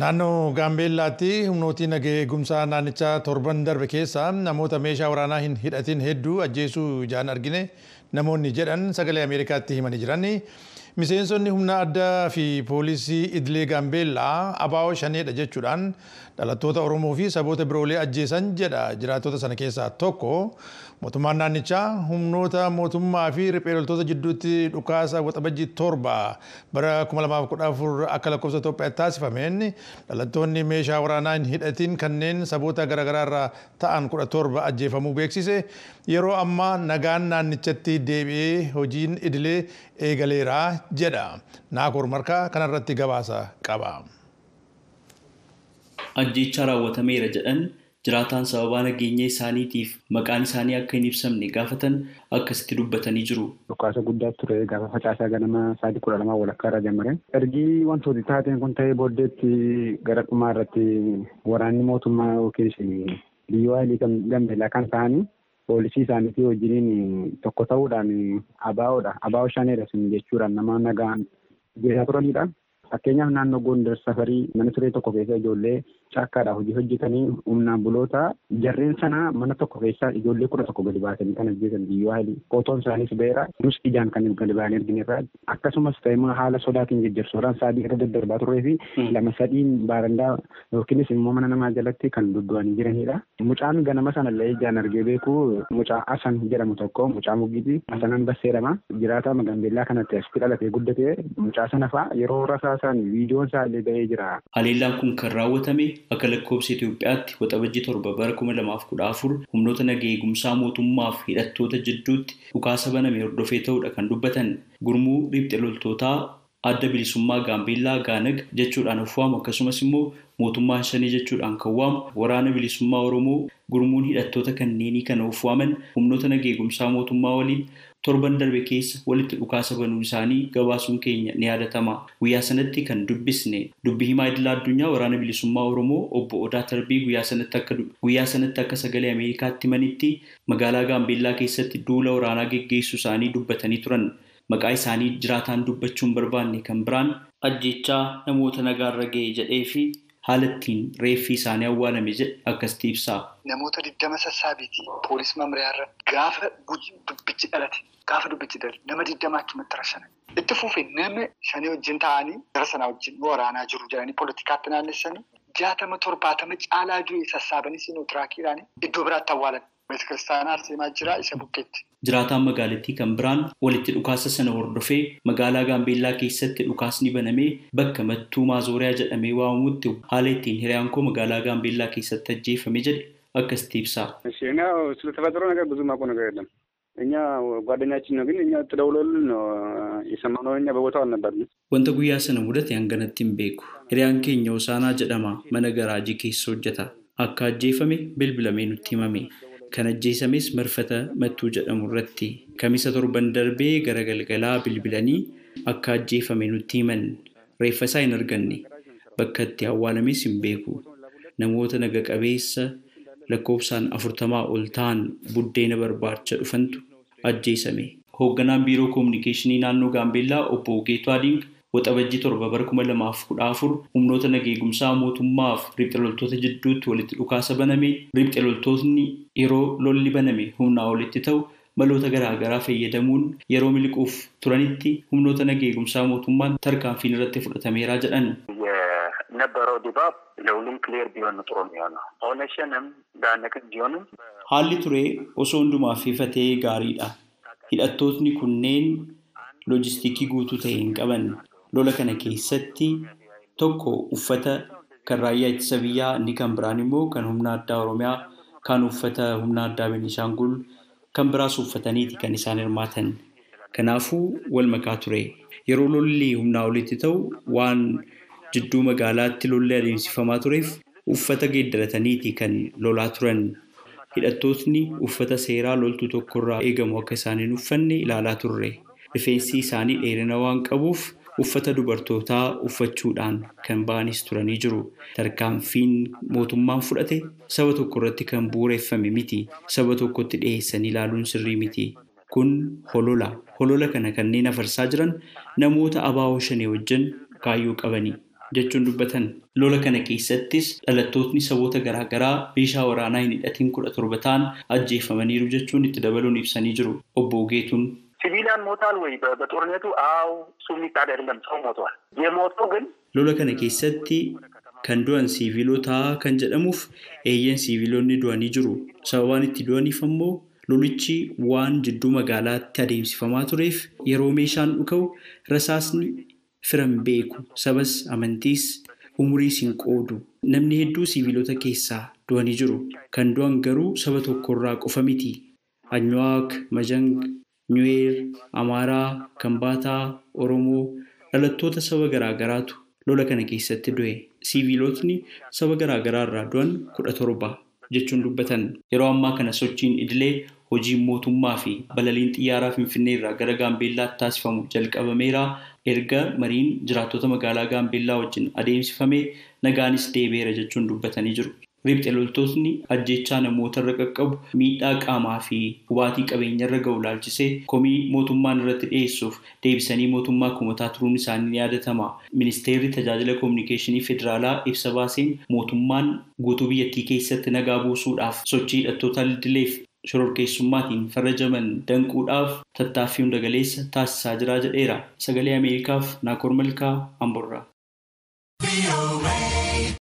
Naannoo Gaambeellaatti humnootiin nagee eegumsaa naannichaa torban darbe keessa namoota meeshaa waraanaa hin hidhatin hedduu ajjeesuu ijaan argine namoonni jedhan sagalee Ameerikaatti himanii jiran. Miseensonni humna addaa fi poolisii idilee Gaambeellaa abaa'oo shaneedha jechuudhaan dhalattoota Oromoo fi saboota biroolee ajjeesan jedha jiraattota sana keessaa tokko. Mootummaan naannichaa humnoota mootummaa fi riphee loltoota jidduutti dhukaasa waxabajjii torba bara 2014 akka lakkoofsa Itoophiyaatti taasifameen dhalattoonni meeshaa waraanaa hin hidhatin kanneen saboota garaagaraa irraa ta'an 17 ajjeefamuu beeksise. Yeroo ammaa nagaan naannichatti deebi'ee hojiin idilee eegaleera jedha. Naakoor Markaa kanarratti gabaasa qaba. Ajjeechaa raawwatameera jedhan jiraataan sababaa nageenya isaaniitiif maqaan isaanii akka hin ibsamne gaafatan akkasitti dubbatanii jiru. Dhukaasa guddaa ture gaafa facaasaa ganama sa'aatii kudha lamaa walakkaa irra jalqabe. Ergi wantooti taateen kun ta'ee booddeetti gara dhumaa irratti waraanni mootummaa yookiin biyyoo haalii gambeellaa kan ta'anii poolisii isaaniitii wajjiniin tokko ta'uudhaan abaa'oodha. Abaa'oo shaneedha sun jechuudhaan nama nagaan geessaa turanidha. Fakkeenyaaf naannoo Gondar safarii mana turee tokko keessa ijoollee caakkaadhaa hojii hojjetanii humnaan buloota jarreen sana mana tokko keessa ijoollee kudha tokko gadi baasanii kan hojjetan biyyoo haalii footoon isaaniis ba'eera nus ijaan kan gadi ba'anii argineerra akkasumas ta'e haala sodaatiin jajjarsoodhaan saadii irra daddarbaa turee fi lama sadiin baarandaa yookiinis immoo mana namaa jalatti kan duddu'anii jiranidha. Mucaan ganama sana illee ijaan argee beeku mucaa Asan jedhamu tokko mucaa Muggiiti Asanan Basseedhama jiraata Gaambeellaa kanatti asitti dhalatee guddatee mucaa sana fa'a yeroo rasaa isaan viidiyoon isaa illee ba'ee jira. Haleellaan kun kan raawwatame akka lakkoofsa Itoophiyaatti waxabajjii torba bara kuma lamaaf kudha afur humnoota nagaa eegumsaa mootummaaf hidhattoota jidduutti dhukaasa baname hordofee ta'uudha kan dubbatan gurmuu riphxe loltootaa adda bilisummaa gaambeellaa gaanag jechuudhaan of akkasumas immoo mootummaa shanii jechuudhaan kan waamu waraana bilisummaa oromoo gurmuun hidhattoota kanneenii kana of waaman humnoota nagaa eegumsaa mootummaa waliin torban darbe keessa walitti dhukaasa banuu isaanii gabaasuun keenya ni yaadatama. Guyyaa sanatti kan dubbisne dubbii himaa idilaa addunyaa waraana bilisummaa Oromoo obbo Odaa Tarbii guyyaa sanatti akka sagalee Ameerikaatti manitti magaalaa Gaambeellaa keessatti duula waraanaa geggeessuu isaanii dubbatanii turan. Maqaa isaanii jiraataan dubbachuun barbaanne kan biraan ajjechaa namoota nagaarra ga'e jedhee fi haala ittiin reeffi isaanii awwaalame jedhe akkasitti ibsa. Namoota digdama sassaabiiti poolisii mamriyaarra gaafa dubbichi dhalate gaafa dubbichi dhalate nama digdama achumatti rashanan. Itti fufe nama shanii wajjin taa'anii gara sanaa wajjin waraanaa jiru jedhanii poolitikaatti naannessanii jaatama torbaatama caalaa du'e sassaabanii siinootiraakidhaan iddoo biraatti awwaalan. Beetkiristaanaa Arseemaa jira isa bukkeetti. Jiraataan magaalattii kan biraan walitti dhukaasa sana hordofee magaalaa Gaambeellaa keessatti dhukaasni banamee bakka mattuu maazooriyaa jedhamee waamamutti haala ittiin hiriyaan koo magaalaa Gaambeellaa keessatti ajjeefame jedhe akkasitti ibsa. ስለተፈጠሮ ነገር ብዙ ማውቀው ነገር የለም። እኛ ጓደኛችን ነው ግን እኛ ተደውሎልን ነው የሰማነው። እኛ በቦታው አልነበርንም። Wanta guyyaa sana mudate hanganatti hin beeku. Hiriyaan keenya Hosaanaa jedhama mana garaajii keessa hojjeta. Akka ajjeefame bilbilamee nutti himame. Kan ajjeesames marfata mattuu jedhamu irratti kamisa torban darbee gara galgalaa bilbilanii akka ajjeefame nutti himan reeffa isaa hin arganne bakka itti awwaalames hin beeku namoota naga qabeessa lakkoofsaan afurtamaa ol ta'an buddeena barbaacha dhufantu ajjeesame. Hoogganaan biiroo koominikeeshinii naannoo Gaambeellaa obbo Geetu Adiing waxabajjii torba bara kuma lamaaf kudha afur humnoota nageegumsaa mootummaaf riphxe loltoota jidduutti walitti dhukaasa baname riphxe loltootni yeroo lolli baname humnaa olitti ta'u maloota garaagaraa fayyadamuun yeroo miliquuf turanitti humnoota nageegumsaa mootummaan tarkaanfiin irratti fudhatameeraa jedhan. የነበረው ድባብ ለሁሉም ክሊር ቢሆን ጥሩ የሚሆነው ኦነሽንም ዳነቅን ቢሆንም Haalli ture osoo hundumaaf ifa ta'ee gaariidha. Hidhattootni kunneen loojistiikii guutuu ta'e hin qaban. Lola kana keessatti tokko uffata kan raayyaa ittisa biyyaa inni kan biraan immoo kan humna addaa Oromiyaa kan uffata humna addaa Beenishaangul kan biraas uffataniiti kan isaan hirmaatan. Kanaafuu wal makaa ture. Yeroo lolli humnaa olitti ta'u waan jidduu magaalaatti lolli adeemsifamaa tureef uffata geeddarataniiti kan lolaa turan. Hidhattootni uffata seeraa loltuu tokkorraa eegamu akka isaan hin uffanne ilaalaa turre. Rifeensi isaanii dheerina waan qabuuf uffata dubartootaa uffachuudhaan kan ba'anis turanii jiru. Tarkaanfiin mootummaan fudhate saba tokko irratti kan bu'uureffame miti. Saba tokkotti dhiyeessanii ilaaluun sirrii miti. Kun holola. Holola kana kanneen afarsaa jiran namoota abaaboo shanee wajjin kaayyoo qabani. jechuun dubbatan. Lola kana keessattis dhalattootni saboota garaagaraa meeshaa waraanaa hin hidhatiin kudha torba ta'an ajjeefamaniiru jechuun itti dabaluun ibsanii jiru. Obbo Geetuun. ሲቪሊያን ሞቷል ወይ? በጦርነቱ አው እሱ የሚካድ አይደለም። ሰው ሞቷል። የሞተው ግን Lola kana keessatti kan du'an siivilootaa kan jedhamuuf eeyyeen siiviloonni du'anii jiru. Sababaan itti du'aniif ammoo lolichi waan jidduu magaalaatti adeemsifamaa tureef yeroo meeshaan dhuka'u rasaasni firan beeku sabas amantiis umuriis hin qoodu. Namni hedduu siiviloota keessaa du'anii jiru. Kan du'an garuu saba tokkorraa qofa miti. Anyuwaak, Majang, Nyuweer, Amaaraa, Kambaataa, Oromoo dhalattoota saba garaagaraatu lola kana keessatti du'e. Siivilootni saba garaagaraa irraa du'an kudha torba jechuun dubbatan. Yeroo ammaa kana sochiin idilee hojiin mootummaa fi balaliin xiyyaaraa Finfinnee irraa gara Gaambeellaatti taasifamu jalqabameera. Erga mariin jiraattota magaalaa Gaambeellaa wajjin adeemsifamee nagaanis deebi'eera jechuun dubbatanii jiru. Riphxe loltootni ajjechaa namoota irra qaqqabu miidhaa qaamaa fi hubaatii qabeenya irra ga'u laalchisee komii mootummaan irratti dhiyeessuuf deebisanii mootummaa kumataa turuun isaanii ni yaadatama. Ministeerri tajaajila koominikeeshinii federaalaa ibsa baaseen mootummaan guutuu biyyattii keessatti nagaa buusuudhaaf sochii hidhattoota idileef shororkeessummaatiin farrajaman danquudhaaf tattaaffii hunda galeessa taasisaa jira jedheera. Sagalee Ameerikaaf Naakoor Malkaa Amborraa.